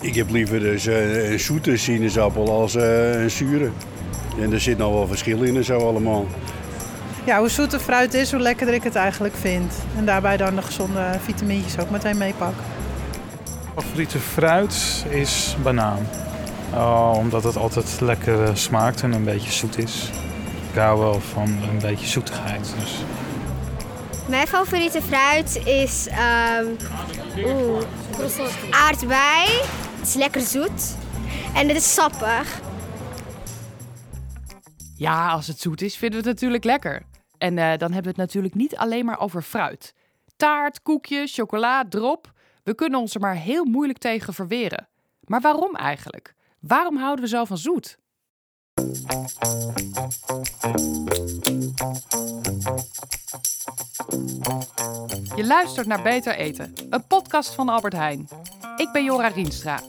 Ik heb liever dus eh, een zoete sinaasappel als eh, een zure. En er zit nog wel verschil in en zo allemaal. Ja, hoe zoeter fruit is, hoe lekkerder ik het eigenlijk vind. En daarbij dan de gezonde vitamintjes ook meteen meepak. Favoriete fruit is banaan. Oh, omdat het altijd lekker eh, smaakt en een beetje zoet is. Ik hou wel van een beetje zoetigheid. Dus. Mijn favoriete fruit is ehm oeh, aardbei. Het is lekker zoet. En het is sappig. Ja, als het zoet is, vinden we het natuurlijk lekker. En eh, dan hebben we het natuurlijk niet alleen maar over fruit. Taart, koekjes, chocola, drop. We kunnen ons er maar heel moeilijk tegen verweren. Maar waarom eigenlijk? Waarom houden we zo van zoet? Je luistert naar Beter Eten, een podcast van Albert Heijn. Ik ben Jora Rienstra.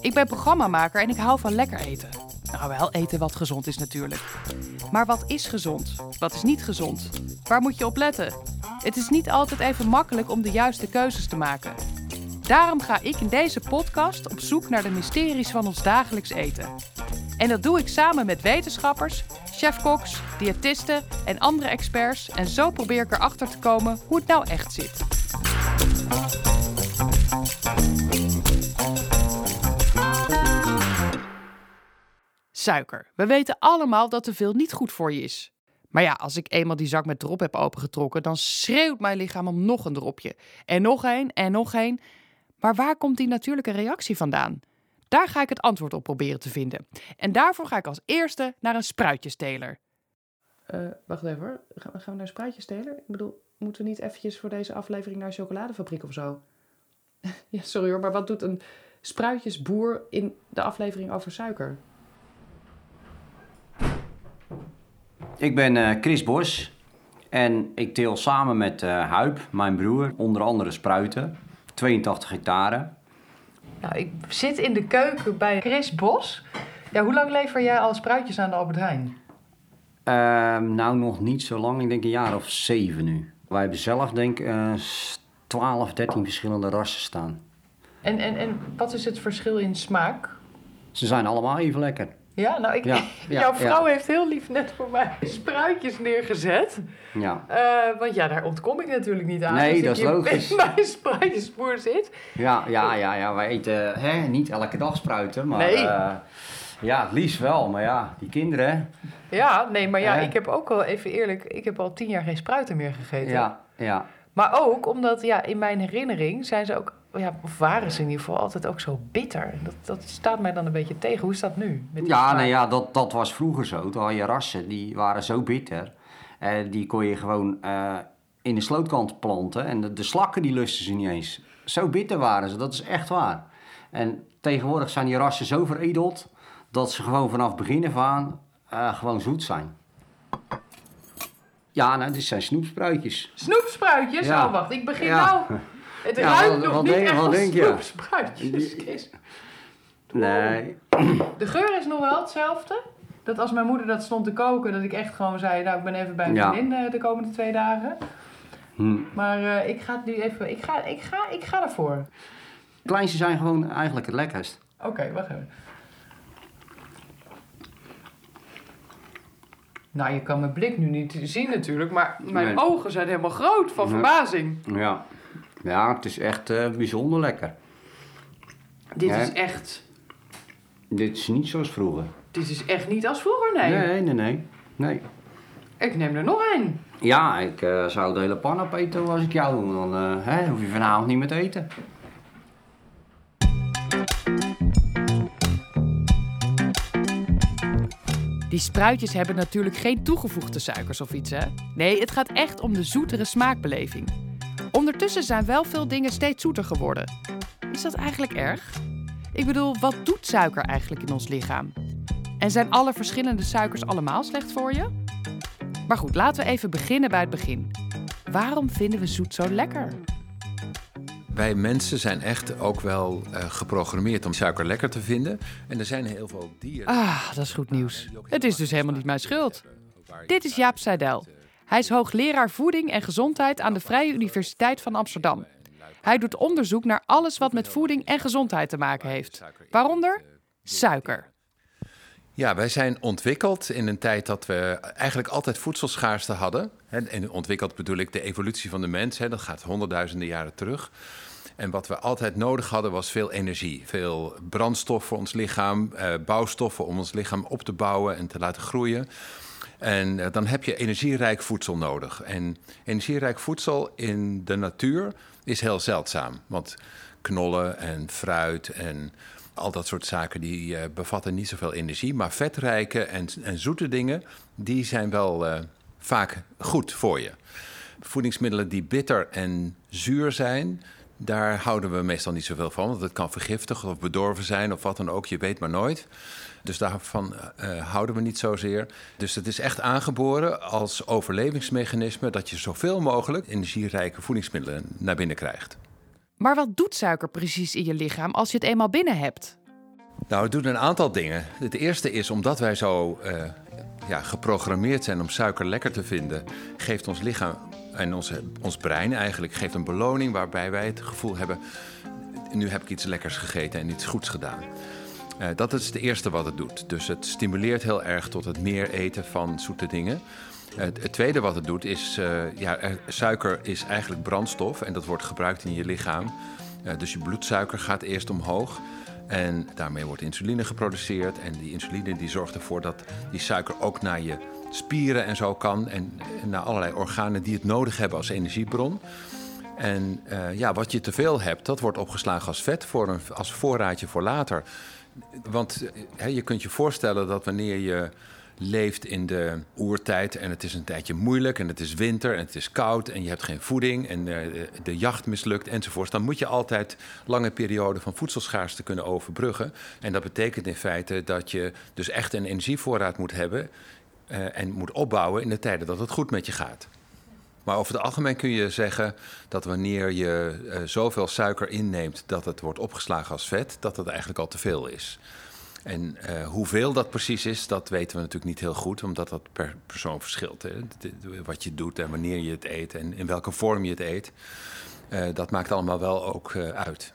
Ik ben programmamaker en ik hou van lekker eten. Nou, wel eten wat gezond is natuurlijk. Maar wat is gezond? Wat is niet gezond? Waar moet je op letten? Het is niet altijd even makkelijk om de juiste keuzes te maken. Daarom ga ik in deze podcast op zoek naar de mysteries van ons dagelijks eten. En dat doe ik samen met wetenschappers, chefkoks, diëtisten en andere experts. En zo probeer ik erachter te komen hoe het nou echt zit. Suiker. We weten allemaal dat te veel niet goed voor je is. Maar ja, als ik eenmaal die zak met drop heb opengetrokken, dan schreeuwt mijn lichaam om nog een dropje. En nog één en nog één. Maar waar komt die natuurlijke reactie vandaan? Daar ga ik het antwoord op proberen te vinden. En daarvoor ga ik als eerste naar een spruitjesteler. Eh, wacht even hoor. Gaan we, gaan we naar spruitjesteler? Ik bedoel, moeten we niet eventjes voor deze aflevering naar een chocoladefabriek of zo? ja, sorry hoor, maar wat doet een spruitjesboer in de aflevering over suiker? Ik ben eh, Chris Bos en ik teel samen met eh Huip, mijn broer, onder andere spruiten. 82 hectare. Nou, ik zit in de keuken bij Chris Bos. Ja, hoe lang lever jij al spruitjes aan de Albert Heijn? Ehm, nou, nog niet zo lang. Ik denk een jaar of zeven nu. Wij hebben zelf denk ik eh, 12, 13 verschillende rassen staan. En, en, en wat is het verschil in smaak? Ze zijn allemaal even lekker. Ja, nou, ik, Ja, ja, jouw vrouw ja. heeft heel lief net voor mij spruitjes neergezet. Ja, Eh, want ja, daar ontkom ik natuurlijk niet aan. Nee, als dat ik is logisch. bij een spruitjesboer zit. ja, ja, ja, ja. wij eten hè, niet elke dag spruiten, maar Nee. eh, ja, het liefst wel. Maar ja, die kinderen, Ja, nee, maar ja, Hè? ik heb ook al, even eerlijk, ik heb al tien jaar geen spruiten meer gegeten. ja, ja. Maar ook omdat, ja, in mijn herinnering zijn ze ook, ja, of waren ze in ieder geval altijd ook zo bitter. Dat, dat staat mij dan een beetje tegen. Hoe is dat nu? Met Ja, nee, ja dat, dat was vroeger zo. Toen had je rassen, die waren zo bitter. En die kon je gewoon eh, in de slootkant planten. En de, de slakken die lusten ze niet eens. Zo bitter waren ze, dat is echt waar. En tegenwoordig zijn die rassen zo veredeld... dat ze gewoon vanaf begin af aan eh, gewoon zoet zijn. Ja, nou, dit zijn snoepspruitjes. Snoepspruitjes? Ja. Oh, wacht, ik begin Ja. nou... Het Ja, ruikt wat- nog wat niet denk- echt als denk. Nee, De geur is nog wel hetzelfde. Dat als mijn moeder dat stond te koken, dat ik echt gewoon zei... Nou, ik ben even bij een Ja. vriendin eh, de komende twee dagen. hm. Maar eh, ik ga het nu even... Ik ga, ik ga, ik ga ervoor. kleinste zijn gewoon eigenlijk het lekkerst. Oké, wacht even. Nou, je kan mijn blik nu niet zien natuurlijk, maar mijn Nee. ogen zijn helemaal groot van verbazing. Ja, ja het is echt eh, bijzonder lekker. Dit Ja. is echt... Dit is niet zoals vroeger. Dit is echt niet als vroeger, nee. Nee, nee, nee. nee. Ik neem er nog één. Ja, ik eh, zou de hele pan opeten als ik jou doe. Dan eh, hè, hoef je vanavond niet meer te eten. Die spruitjes hebben natuurlijk geen toegevoegde suikers of iets, hè? Nee, het gaat echt om de zoetere smaakbeleving. Ondertussen zijn wel veel dingen steeds zoeter geworden. Is dat eigenlijk erg? Ik bedoel, wat doet suiker eigenlijk in ons lichaam? En zijn alle verschillende suikers allemaal slecht voor je? Maar goed, laten we even beginnen bij het begin. Waarom vinden we zoet zo lekker? Wij mensen zijn echt ook wel eh, geprogrammeerd om suiker lekker te vinden. En er zijn heel veel dieren. Ah, dat is goed nieuws. Het is dus helemaal niet mijn schuld. Dit is Jaap Seidel. Hij is hoogleraar voeding en gezondheid aan de Vrije Universiteit van Amsterdam. Hij doet onderzoek naar alles wat met voeding en gezondheid te maken heeft. Waaronder suiker. Ja, wij zijn ontwikkeld in een tijd dat we eigenlijk altijd voedselschaarste hadden. En ontwikkeld bedoel ik de evolutie van de mens, dat gaat honderdduizenden jaren terug. En wat we altijd nodig hadden was veel energie. Veel brandstof voor ons lichaam, eh, bouwstoffen om ons lichaam op te bouwen en te laten groeien. En eh, dan heb je energierijk voedsel nodig. En energierijk voedsel in de natuur is heel zeldzaam. Want knollen en fruit en al dat soort zaken die uh, bevatten niet zoveel energie. Maar vetrijke en, en zoete dingen, die zijn wel uh, vaak goed voor je. Voedingsmiddelen die bitter en zuur zijn, daar houden we meestal niet zoveel van. Want het kan vergiftigd of bedorven zijn of wat dan ook, je weet maar nooit. Dus daarvan uh, houden we niet zozeer. Dus het is echt aangeboren als overlevingsmechanisme dat je zoveel mogelijk energierijke voedingsmiddelen naar binnen krijgt. Maar wat doet suiker precies in je lichaam als je het eenmaal binnen hebt? Nou, het doet een aantal dingen. Het eerste is omdat wij zo uh, ja, geprogrammeerd zijn om suiker lekker te vinden, geeft ons lichaam en ons, ons brein eigenlijk geeft een beloning waarbij wij het gevoel hebben: nu heb ik iets lekkers gegeten en iets goeds gedaan. Uh, dat is het eerste wat het doet. Dus het stimuleert heel erg tot het meer eten van zoete dingen. Het, tweede wat het doet is, uh, ja, suiker is eigenlijk brandstof en dat wordt gebruikt in je lichaam. Uh, dus je bloedsuiker gaat eerst omhoog en daarmee wordt insuline geproduceerd. En die insuline die zorgt ervoor dat die suiker ook naar je spieren en zo kan en, naar allerlei organen die het nodig hebben als energiebron. En ja, wat je te veel hebt, dat wordt opgeslagen als vet voor een, als voorraadje voor later. Want je kunt je voorstellen dat wanneer je leeft in de oertijd en het is een tijdje moeilijk en het is winter en het is koud en je hebt geen voeding en de, de jacht mislukt enzovoort, dan moet je altijd lange perioden van voedselschaarste kunnen overbruggen. En dat betekent in feite dat je dus echt een energievoorraad moet hebben uh, en moet opbouwen in de tijden dat het goed met je gaat. Maar over het algemeen kun je zeggen dat wanneer je uh, zoveel suiker inneemt dat het wordt opgeslagen als vet, dat het eigenlijk al te veel is. En uh, hoeveel dat precies is, dat weten we natuurlijk niet heel goed, omdat dat per persoon verschilt. Hè? Wat je doet en wanneer je het eet en in welke vorm je het eet, uh, dat maakt allemaal wel ook uit.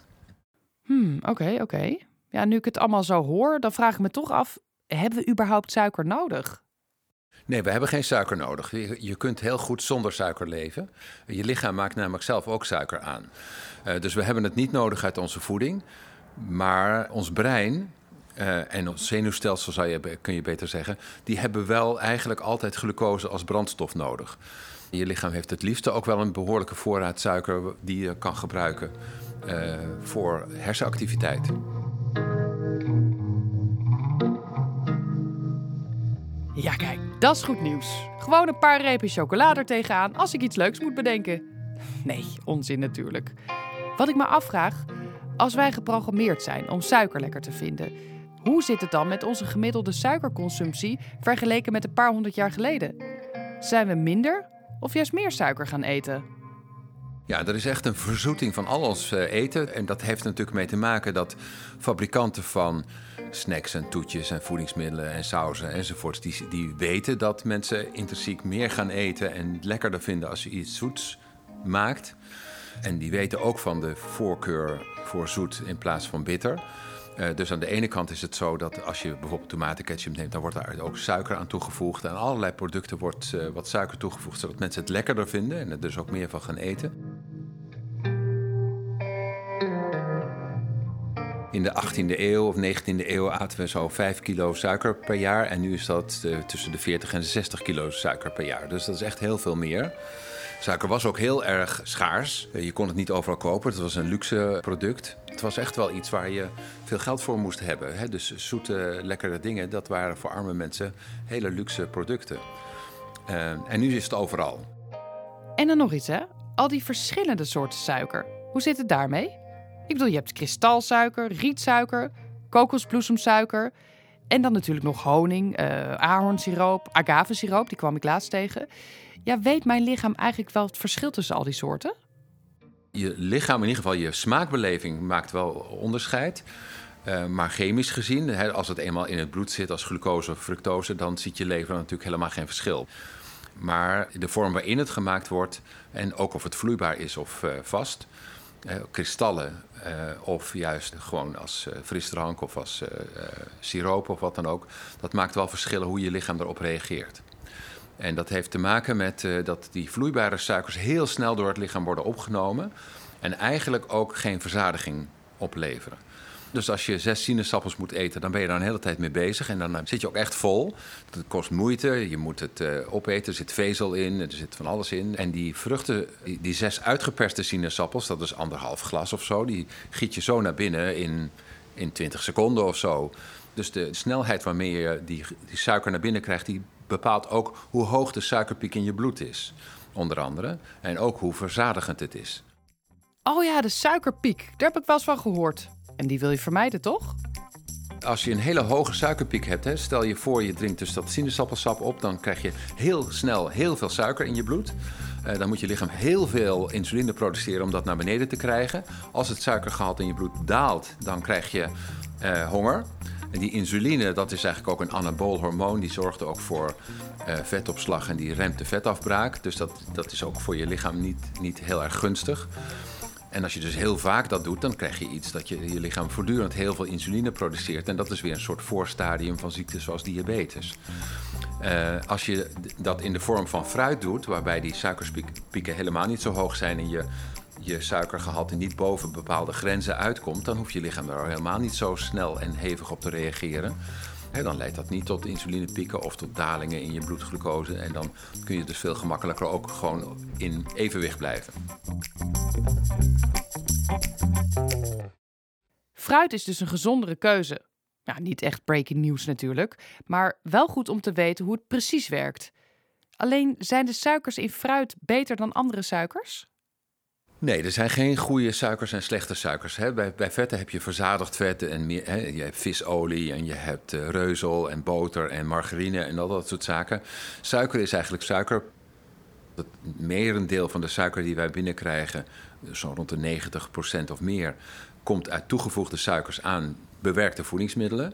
Hmm, oké, oké. Ja, nu ik het allemaal zo hoor, dan vraag ik me toch af, hebben we überhaupt suiker nodig? Nee, we hebben geen suiker nodig. Je, kunt heel goed zonder suiker leven. Je lichaam maakt namelijk zelf ook suiker aan. Uh, dus we hebben het niet nodig uit onze voeding. Maar ons brein uh, en ons zenuwstelsel, zou je, kun je beter zeggen, die hebben wel eigenlijk altijd glucose als brandstof nodig. Je lichaam heeft het liefste ook wel een behoorlijke voorraad suiker die je kan gebruiken uh, voor hersenactiviteit. Ja, kijk, dat is goed nieuws. Gewoon een paar repen chocolade er tegenaan als ik iets leuks moet bedenken. Nee, onzin natuurlijk. Wat ik me afvraag, als wij geprogrammeerd zijn om suiker lekker te vinden, hoe zit het dan met onze gemiddelde suikerconsumptie vergeleken met een paar honderd jaar geleden? Zijn we minder of juist meer suiker gaan eten? Ja, er is echt een verzoeting van al ons eten. En dat heeft natuurlijk mee te maken dat fabrikanten van snacks en toetjes en voedingsmiddelen en sauzen enzovoorts, die, die weten dat mensen intrinsiek meer gaan eten en lekkerder vinden als je iets zoets maakt. En die weten ook van de voorkeur voor zoet in plaats van bitter. Uh, dus aan de ene kant is het zo dat als je bijvoorbeeld tomatenketchup neemt, dan wordt daar ook suiker aan toegevoegd. En allerlei producten wordt uh, wat suiker toegevoegd, zodat mensen het lekkerder vinden en er dus ook meer van gaan eten. In de 18e eeuw of 19e eeuw aten we zo 5 kilo suiker per jaar. En nu is dat uh, tussen de 40 en de 60 kilo suiker per jaar. Dus dat is echt heel veel meer. Suiker was ook heel erg schaars. Je kon het niet overal kopen. Het was een luxe product. Het was echt wel iets waar je veel geld voor moest hebben. Dus zoete, lekkere dingen, dat waren voor arme mensen hele luxe producten. Uh, en nu is het overal. En dan nog iets, hè? Al die verschillende soorten suiker. Hoe zit het daarmee? Ik bedoel, je hebt kristalsuiker, rietsuiker, kokosbloesemsuiker. En dan natuurlijk nog honing, uh, ahornsiroop, agavesiroop, die kwam ik laatst tegen. Ja, weet mijn lichaam eigenlijk wel het verschil tussen al die soorten? Je lichaam, in ieder geval je smaakbeleving, maakt wel onderscheid. Uh, maar chemisch gezien, hè, als het eenmaal in het bloed zit als glucose of fructose, dan ziet je lever natuurlijk helemaal geen verschil. Maar de vorm waarin het gemaakt wordt, en ook of het vloeibaar is of uh, vast, eh, kristallen eh, of juist gewoon als eh, frisdrank of als eh, eh, siroop of wat dan ook. Dat maakt wel verschillen hoe je lichaam erop reageert. En dat heeft te maken met eh, dat die vloeibare suikers heel snel door het lichaam worden opgenomen en eigenlijk ook geen verzadiging opleveren. Dus als je zes sinaasappels moet eten, dan ben je daar een hele tijd mee bezig. En dan eh, zit je ook echt vol. Het kost moeite, je moet het eh, opeten. Er zit vezel in, er zit van alles in. En die vruchten, die, zes uitgeperste sinaasappels, dat is anderhalf glas of zo... die giet je zo naar binnen in, in 20 seconden of zo. Dus de snelheid waarmee je die, die suiker naar binnen krijgt... die bepaalt ook hoe hoog de suikerpiek in je bloed is, onder andere. En ook hoe verzadigend het is. Oh ja, de suikerpiek. Daar heb ik wel eens van gehoord. En die wil je vermijden, toch? Als je een hele hoge suikerpiek hebt, hè, stel je voor je drinkt dus dat sinaasappelsap op, dan krijg je heel snel heel veel suiker in je bloed. Eh, dan moet je lichaam heel veel insuline produceren om dat naar beneden te krijgen. Als het suikergehalte in je bloed daalt, dan krijg je eh, honger. En die insuline, dat is eigenlijk ook een anabool hormoon. Die zorgt ook voor eh, vetopslag en die remt de vetafbraak. Dus dat, dat is ook voor je lichaam niet, niet heel erg gunstig. En als je dus heel vaak dat doet, dan krijg je iets dat je, je lichaam voortdurend heel veel insuline produceert. En dat is weer een soort voorstadium van ziektes zoals diabetes. Eh, als je dat in de vorm van fruit doet, waarbij die suikerpieken helemaal niet zo hoog zijn en je, je suikergehalte niet boven bepaalde grenzen uitkomt, dan hoeft je lichaam daar helemaal niet zo snel en hevig op te reageren. Dan leidt dat niet tot insulinepieken of tot dalingen in je bloedglucose. En dan kun je dus veel gemakkelijker ook gewoon in evenwicht blijven. Fruit is dus een gezondere keuze. Ja, niet echt breaking news natuurlijk, maar wel goed om te weten hoe het precies werkt. Alleen zijn de suikers in fruit beter dan andere suikers? Nee, er zijn geen goede suikers en slechte suikers. Hè. Bij, bij vetten heb je verzadigd vetten en hè. je hebt visolie en je hebt eh, reuzel en boter en margarine en al dat soort zaken. Suiker is eigenlijk suiker. Het merendeel van de suiker die wij binnenkrijgen, zo rond de 90% of meer, komt uit toegevoegde suikers aan bewerkte voedingsmiddelen.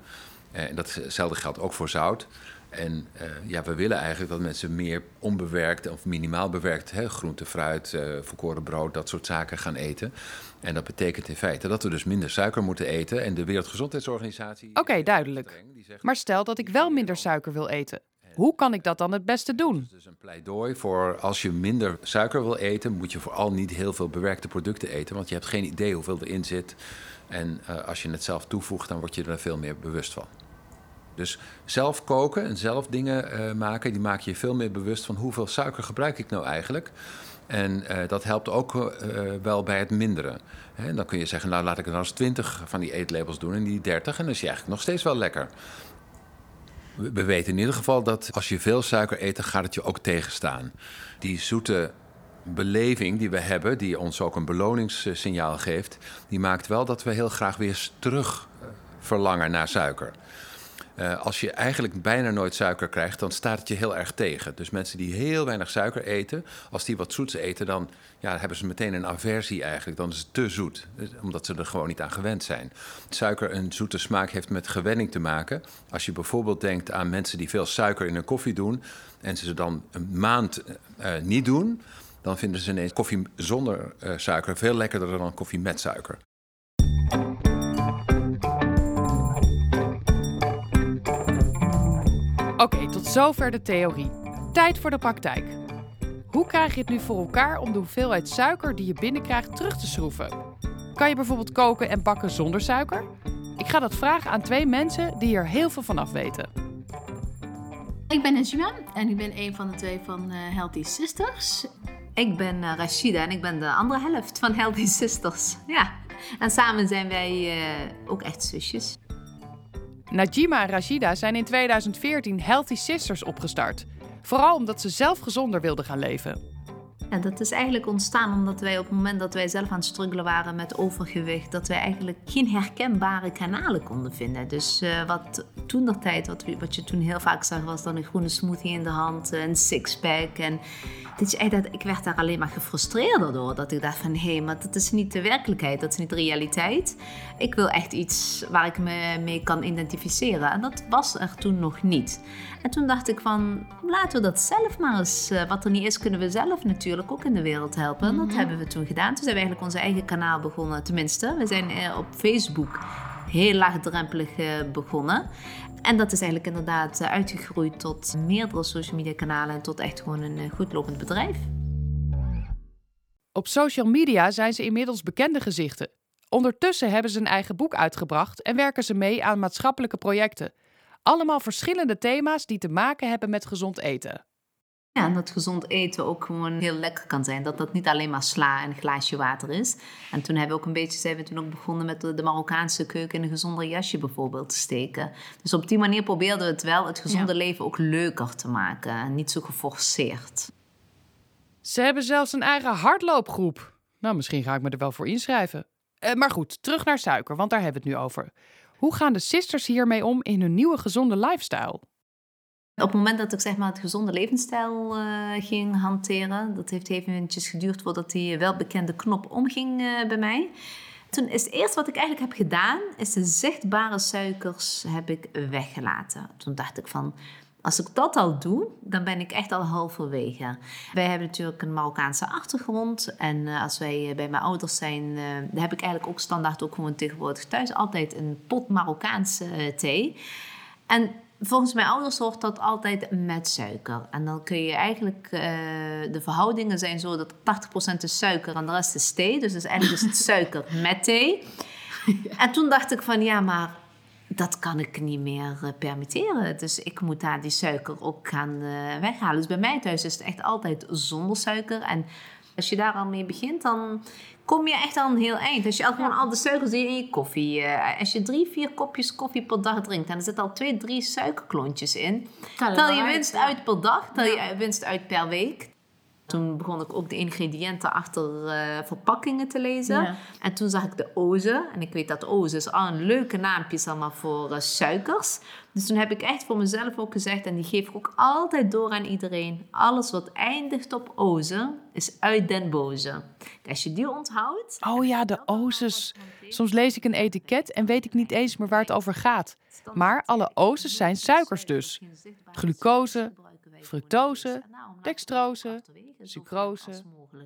Eh, En datzelfde geldt ook voor zout. En eh, ja, we willen eigenlijk dat mensen meer onbewerkt of minimaal bewerkt hè, groente, fruit, eh volkoren brood, dat soort zaken gaan eten. En dat betekent in feite dat we dus minder suiker moeten eten. En de Wereldgezondheidsorganisatie. Oké, duidelijk. Maar stel dat ik wel minder suiker wil eten. Hoe kan ik dat dan het beste doen? Dus een pleidooi voor als je minder suiker wil eten, moet je vooral niet heel veel bewerkte producten eten. Want je hebt geen idee hoeveel erin zit. En eh, als je het zelf toevoegt, dan word je er veel meer bewust van. Dus zelf koken en zelf dingen eh, maken, die maak je veel meer bewust van hoeveel suiker gebruik ik nou eigenlijk. En eh, dat helpt ook eh, wel bij het minderen. En dan kun je zeggen, nou laat ik er nou eens 20 van die eetlabels doen en die 30. En dan is je eigenlijk nog steeds wel lekker. We we weten in ieder geval dat als je veel suiker eet, dan gaat het je ook tegenstaan. Die zoete beleving die we hebben, die ons ook een beloningssignaal geeft, die maakt wel dat we heel graag weer terug verlangen naar suiker. Eh, als je eigenlijk bijna nooit suiker krijgt, dan staat het je heel erg tegen. Dus mensen die heel weinig suiker eten, als die wat zoets eten, dan ja, hebben ze meteen een aversie eigenlijk. Dan is het te zoet, dus omdat ze er gewoon niet aan gewend zijn. Suiker een zoete smaak heeft met gewenning te maken. Als je bijvoorbeeld denkt aan mensen die veel suiker in hun koffie doen en ze dan een maand eh, eh, niet doen, dan vinden ze ineens koffie zonder eh, suiker veel lekkerder dan koffie met suiker. Zover de theorie. Tijd voor de praktijk. Hoe krijg je het nu voor elkaar om de hoeveelheid suiker die je binnenkrijgt terug te schroeven? Kan je bijvoorbeeld koken en bakken zonder suiker? Ik ga dat vragen aan twee mensen die er heel veel van af weten. Ik ben Najima en ik ben een van de twee van eh, Healthy Sisters. Ik ben eh, Rashida en ik ben de andere helft van Healthy Sisters. Ja, en samen zijn wij eh, ook echt zusjes. Najima en Rashida zijn in 2014 Healthy Sisters opgestart. Vooral omdat ze zelf gezonder wilden gaan leven. En dat is eigenlijk ontstaan omdat wij op het moment dat wij zelf aan het struggelen waren met overgewicht, dat wij eigenlijk geen herkenbare kanalen konden vinden. Dus eh, wat toen dat tijd, wat, wat je toen heel vaak zag, was dan een groene smoothie in de hand, een sixpack. En dit is echt dat, ik werd daar alleen maar gefrustreerder door. Dat ik dacht van, hé, maar dat is niet de werkelijkheid, dat is niet de realiteit. Ik wil echt iets waar ik me mee kan identificeren. En dat was er toen nog niet. En toen dacht ik van, laten we dat zelf maar eens. eh, wat er niet is, kunnen we zelf natuurlijk ook in de wereld helpen. En dat hebben we toen gedaan. Toen zijn we eigenlijk onze eigen kanaal begonnen. Tenminste, we zijn eh, op Facebook heel laagdrempelig eh, begonnen. En dat is eigenlijk inderdaad eh, uitgegroeid tot meerdere social media kanalen en tot echt gewoon een eh, goed lopend bedrijf. Op social media zijn ze inmiddels bekende gezichten. Ondertussen hebben ze een eigen boek uitgebracht en werken ze mee aan maatschappelijke projecten. Allemaal verschillende thema's die te maken hebben met gezond eten. Ja, en dat gezond eten ook gewoon heel lekker kan zijn. Dat dat niet alleen maar sla en een glaasje water is. En toen hebben we ook een beetje, zijn we toen ook begonnen met de, Marokkaanse keuken in een gezonder jasje bijvoorbeeld te steken. Dus op die manier probeerden we het wel, het gezonde leven ook leuker te maken. En niet zo geforceerd. Ze hebben zelfs een eigen hardloopgroep. Nou, misschien ga ik me er wel voor inschrijven. Eh, maar goed, terug naar suiker, want daar hebben we het nu over. Hoe gaan de sisters hiermee om in hun nieuwe gezonde lifestyle? Op het moment dat ik zeg maar het gezonde levensstijl eh, ging hanteren, dat heeft even eventjes geduurd voordat die welbekende knop omging eh, bij mij. Toen is het eerste wat ik eigenlijk heb gedaan, is de zichtbare suikers heb ik weggelaten. Toen dacht ik van, als ik dat al doe, dan ben ik echt al halverwege. Wij hebben natuurlijk een Marokkaanse achtergrond. En eh, als wij bij mijn ouders zijn, heb ik eigenlijk ook standaard ook gewoon tegenwoordig thuis altijd een pot Marokkaanse thee. En volgens mijn ouders hoort dat altijd met suiker. En dan kun je eigenlijk, eh, de verhoudingen zijn zo dat 80% is suiker en de rest is thee. Dus, dus eigenlijk is het suiker met thee. En toen dacht ik van ja, maar dat kan ik niet meer eh, permitteren. Dus ik moet daar die suiker ook gaan eh, weghalen. Dus bij mij thuis is het echt altijd zonder suiker. En als je daar al mee begint, dan kom je echt al een heel eind. Als je al gewoon al de suikers die je in je koffie... eh, als je drie, vier kopjes koffie per dag drinkt... en er zitten al twee, drie suikerklontjes in... Tel je winst uit per dag, tel je winst uit per week. Toen begon ik ook de ingrediënten achter eh, verpakkingen te lezen. Ja. En toen zag ik de oze. En ik weet dat oze is al een leuke naampje is allemaal voor eh, suikers. Dus toen heb ik echt voor mezelf ook gezegd, en die geef ik ook altijd door aan iedereen. Alles wat eindigt op oze is uit den boze. Als je die onthoudt... Oh ja, de ozes. Soms lees ik een etiket en weet ik niet eens meer waar het over gaat. Maar alle ozes zijn suikers dus. Glucose, fructose, dextrose, sucrose,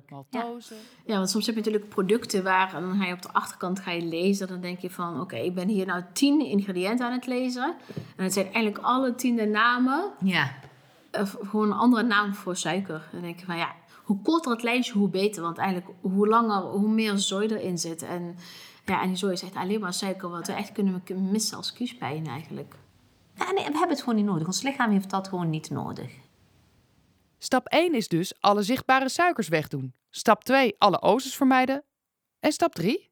maltose. Ja, want soms heb je natuurlijk producten waar dan ga je op de achterkant ga je lezen. Dan denk je van, oké, ik ben hier nou tien ingrediënten aan het lezen. En het zijn eigenlijk alle tien de namen, Ja, gewoon een andere naam voor suiker. Dan denk je van, ja, hoe korter het lijstje, hoe beter. Want eigenlijk, hoe langer, hoe meer zooi erin zit. En ja, en die zooi is echt alleen maar suiker, wat we echt kunnen missen als kiespijn eigenlijk. Ja, nee, we hebben het gewoon niet nodig. Ons lichaam heeft dat gewoon niet nodig. Stap 1 is dus alle zichtbare suikers wegdoen. Stap 2 alle ozes vermijden. En stap 3?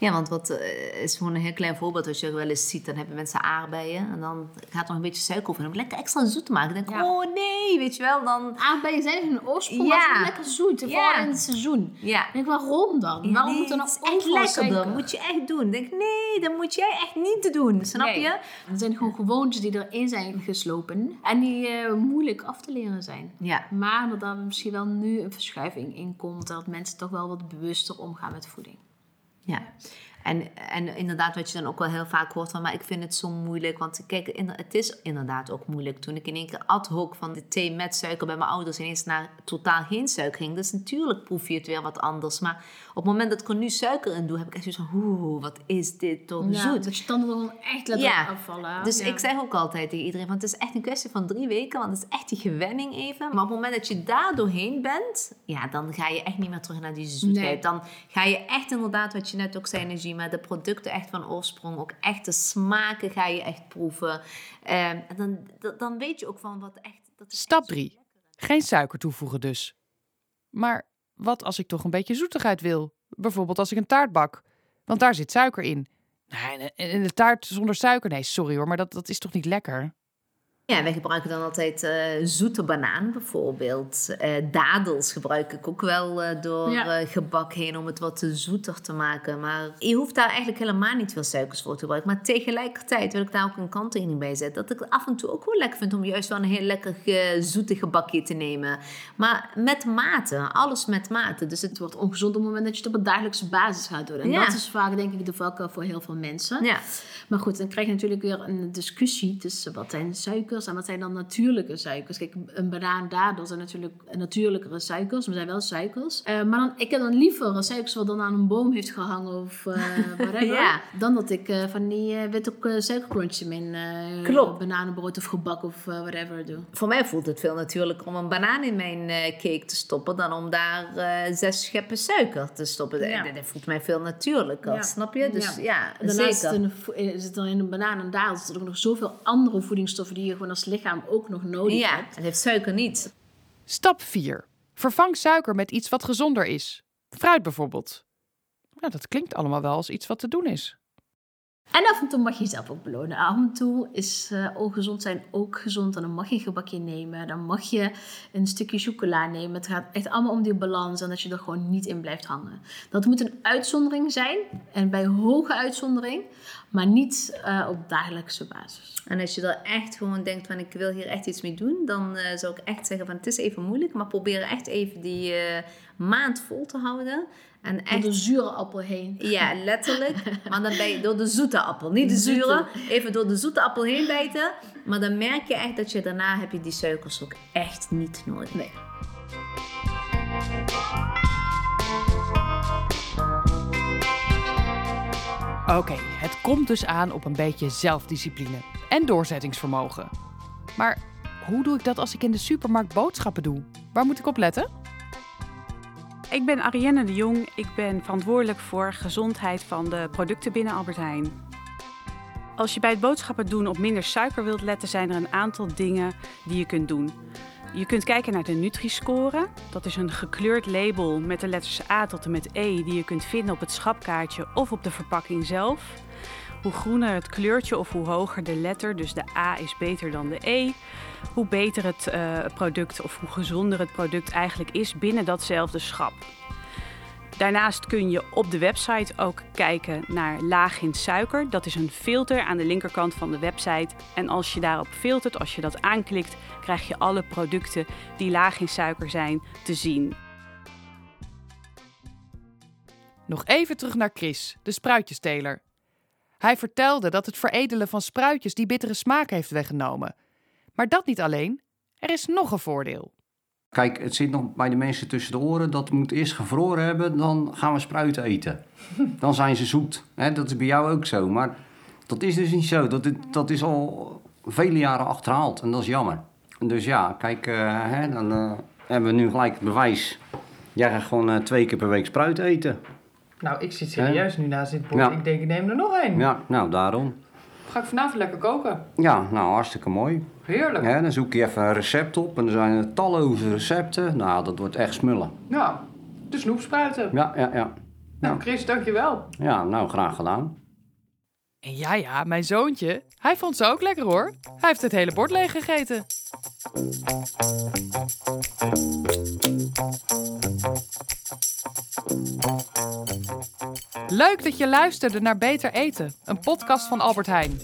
Ja, want wat eh, is gewoon een heel klein voorbeeld. Als je wel eens ziet, dan hebben mensen aardbeien. En dan gaat er nog een beetje suiker over. En om lekker extra zoet te maken. Dan denk ik, Ja. oh nee, weet je wel. Dan, Aardbeien zijn in hun oorsprong Ja. lekker zoet, Ja. vooral in het seizoen. ja. Ik denk, waarom dan? Ja, waarom nee, moet er het is echt lekker. Dat moet je echt doen. Ik denk, nee, dat moet jij echt niet doen. Snap Nee. je? Er zijn gewoon gewoontes die erin zijn geslopen en die eh, moeilijk af te leren zijn. Ja. Maar dat er misschien wel nu een verschuiving in komt, dat mensen toch wel wat bewuster omgaan met voeding. Ja. En, en inderdaad, wat je dan ook wel heel vaak hoort van, maar ik vind het zo moeilijk. Want kijk, het is inderdaad ook moeilijk. Toen ik in één keer ad hoc van de thee met suiker bij mijn ouders ineens naar totaal geen suiker ging. Dus natuurlijk proef je het weer wat anders. Maar op het moment dat ik er nu suiker in doe, heb ik echt zoiets van, oeh, wat is dit toch zoet. Dat je tanden er gewoon echt letterlijk Ja, afvallen. Dus Ja. ik zeg ook altijd tegen iedereen, want het is echt een kwestie van drie weken, want het is echt die gewenning even. Maar op het moment dat je daar doorheen bent, ja, dan ga je echt niet meer terug naar die zoetheid. Nee. Dan ga je echt inderdaad, wat je net ook zei, Energie, de producten echt van oorsprong, ook echt de smaken ga je echt proeven. Ehm, en dan, dan- weet je ook van wat echt... Dat is Stap echt zo 3. lekker. Geen suiker toevoegen dus. Maar wat als ik toch een beetje zoetigheid wil? Bijvoorbeeld als ik een taart bak. Want daar zit suiker in. Nee, en- en de taart zonder suiker? Nee, sorry hoor, maar dat, dat is toch niet lekker? Ja, wij gebruiken dan altijd eh, zoete banaan bijvoorbeeld. Eh, dadels gebruik ik ook wel eh, door Ja. gebak heen om het wat zoeter te maken. Maar je hoeft daar eigenlijk helemaal niet veel suikers voor te gebruiken. Maar tegelijkertijd wil ik daar ook een kanttekening bij zetten. Dat ik het af en toe ook wel lekker vind om juist wel een heel lekker zoetig gebakje te nemen. Maar met mate, alles met mate. Dus het wordt ongezond op het moment dat je het op een dagelijkse basis gaat doen. En Ja. dat is vaak denk ik de valkuil voor heel veel mensen. Ja. Maar goed, dan krijg je natuurlijk weer een discussie tussen wat zijn suikers en wat zijn dan natuurlijke suikers. Kijk, een banaan, dadel zijn natuurlijk natuurlijkere suikers, maar zijn wel suikers. Eh, maar dan, ik heb dan liever suikers wat dan aan een boom heeft gehangen of eh whatever. Ja. Dan dat ik eh, van die witte suikerklontjes in mijn Klopt. bananenbrood of gebak of whatever doe. Voor mij voelt het veel natuurlijker om een banaan in mijn cake te stoppen dan om daar zes scheppen suiker te stoppen. Ja. Dat, dat voelt mij veel natuurlijker, Ja. snap je? Dus ja, Ja. Daarnaast zeker. in zit er een banaan en dadel zitten ook nog zoveel andere voedingsstoffen die je gewoon als lichaam ook nog nodig Ja, hebt. het heeft suiker niet. Stap 4. Vervang suiker met iets wat gezonder is. Fruit bijvoorbeeld. Nou, dat klinkt allemaal wel als iets wat te doen is. En af en toe mag je jezelf ook belonen. Af en toe is eh ongezond zijn ook gezond. En dan mag je een gebakje nemen. Dan mag je een stukje chocola nemen. Het gaat echt allemaal om die balans. En dat je er gewoon niet in blijft hangen. Dat moet een uitzondering zijn. En bij hoge uitzondering. Maar niet eh, op dagelijkse basis. En als je er echt gewoon denkt van ik wil hier echt iets mee doen, dan eh, zou ik echt zeggen van het is even moeilijk, maar probeer echt even die maand vol te houden. En Door de zure appel heen. Ja, letterlijk. Maar dan ben je door de zoete appel. Niet de zure. Even door de zoete appel heen bijten. Maar dan merk je echt dat je daarna heb je die suikers ook echt niet nodig. Nee. Oké, het komt dus aan op een beetje zelfdiscipline en doorzettingsvermogen. Maar hoe doe ik dat als ik in de supermarkt boodschappen doe? Waar moet ik op letten? Ik ben Arienne de Jong. Ik ben verantwoordelijk voor gezondheid van de producten binnen Albert Heijn. Als je bij het boodschappen doen op minder suiker wilt letten, zijn er een aantal dingen die je kunt doen. Je kunt kijken naar de Nutri-score. Dat is een gekleurd label met de letters A tot en met E die je kunt vinden op het schapkaartje of op de verpakking zelf. Hoe groener het kleurtje of hoe hoger de letter, dus de A is beter dan de E, hoe beter het eh, product of hoe gezonder het product eigenlijk is binnen datzelfde schap. Daarnaast kun je op de website ook kijken naar laag in suiker. Dat is een filter aan de linkerkant van de website. En als je daarop filtert, als je dat aanklikt, krijg je alle producten die laag in suiker zijn te zien. Nog even terug naar Chris, de spruitjesteler. Hij vertelde dat het veredelen van spruitjes die bittere smaak heeft weggenomen. Maar dat niet alleen, er is nog een voordeel. Kijk, het zit nog bij de mensen tussen de oren. Dat moet eerst gevroren hebben, dan gaan we spruiten eten. Dan zijn ze zoet. Dat is bij jou ook zo. Maar dat is dus niet zo. Dat, is- dat is al vele jaren achterhaald. En dat is jammer. Dus ja, kijk, eh, dan eh, hebben we nu gelijk het bewijs. Jij gaat gewoon eh, twee keer per week spruit eten. Nou, ik zit serieus nu naast dit bord. Ja. Ik denk, ik neem er nog één. Ja, nou daarom. Ga ik vanavond lekker koken. Ja, nou hartstikke mooi. Heerlijk. Hè, dan zoek je even een recept op. En er zijn er talloze recepten. Nou, dat wordt echt smullen. Ja, de snoepspruiten. Ja, ja, ja. Nou, Chris, dankjewel. Ja, nou graag gedaan. En ja, ja, mijn zoontje, hij vond ze ook lekker hoor. Hij heeft het hele bord leeg gegeten. Leuk dat je luisterde naar Beter Eten, een podcast van Albert Heijn.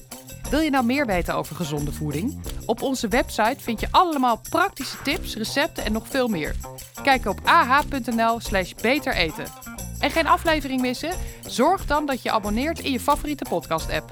Wil je nou meer weten over gezonde voeding? Op onze website vind je allemaal praktische tips, recepten en nog veel meer. Kijk op ah.nl/slash beter eten. En geen aflevering missen? Zorg dan dat je abonneert in je favoriete podcast-app.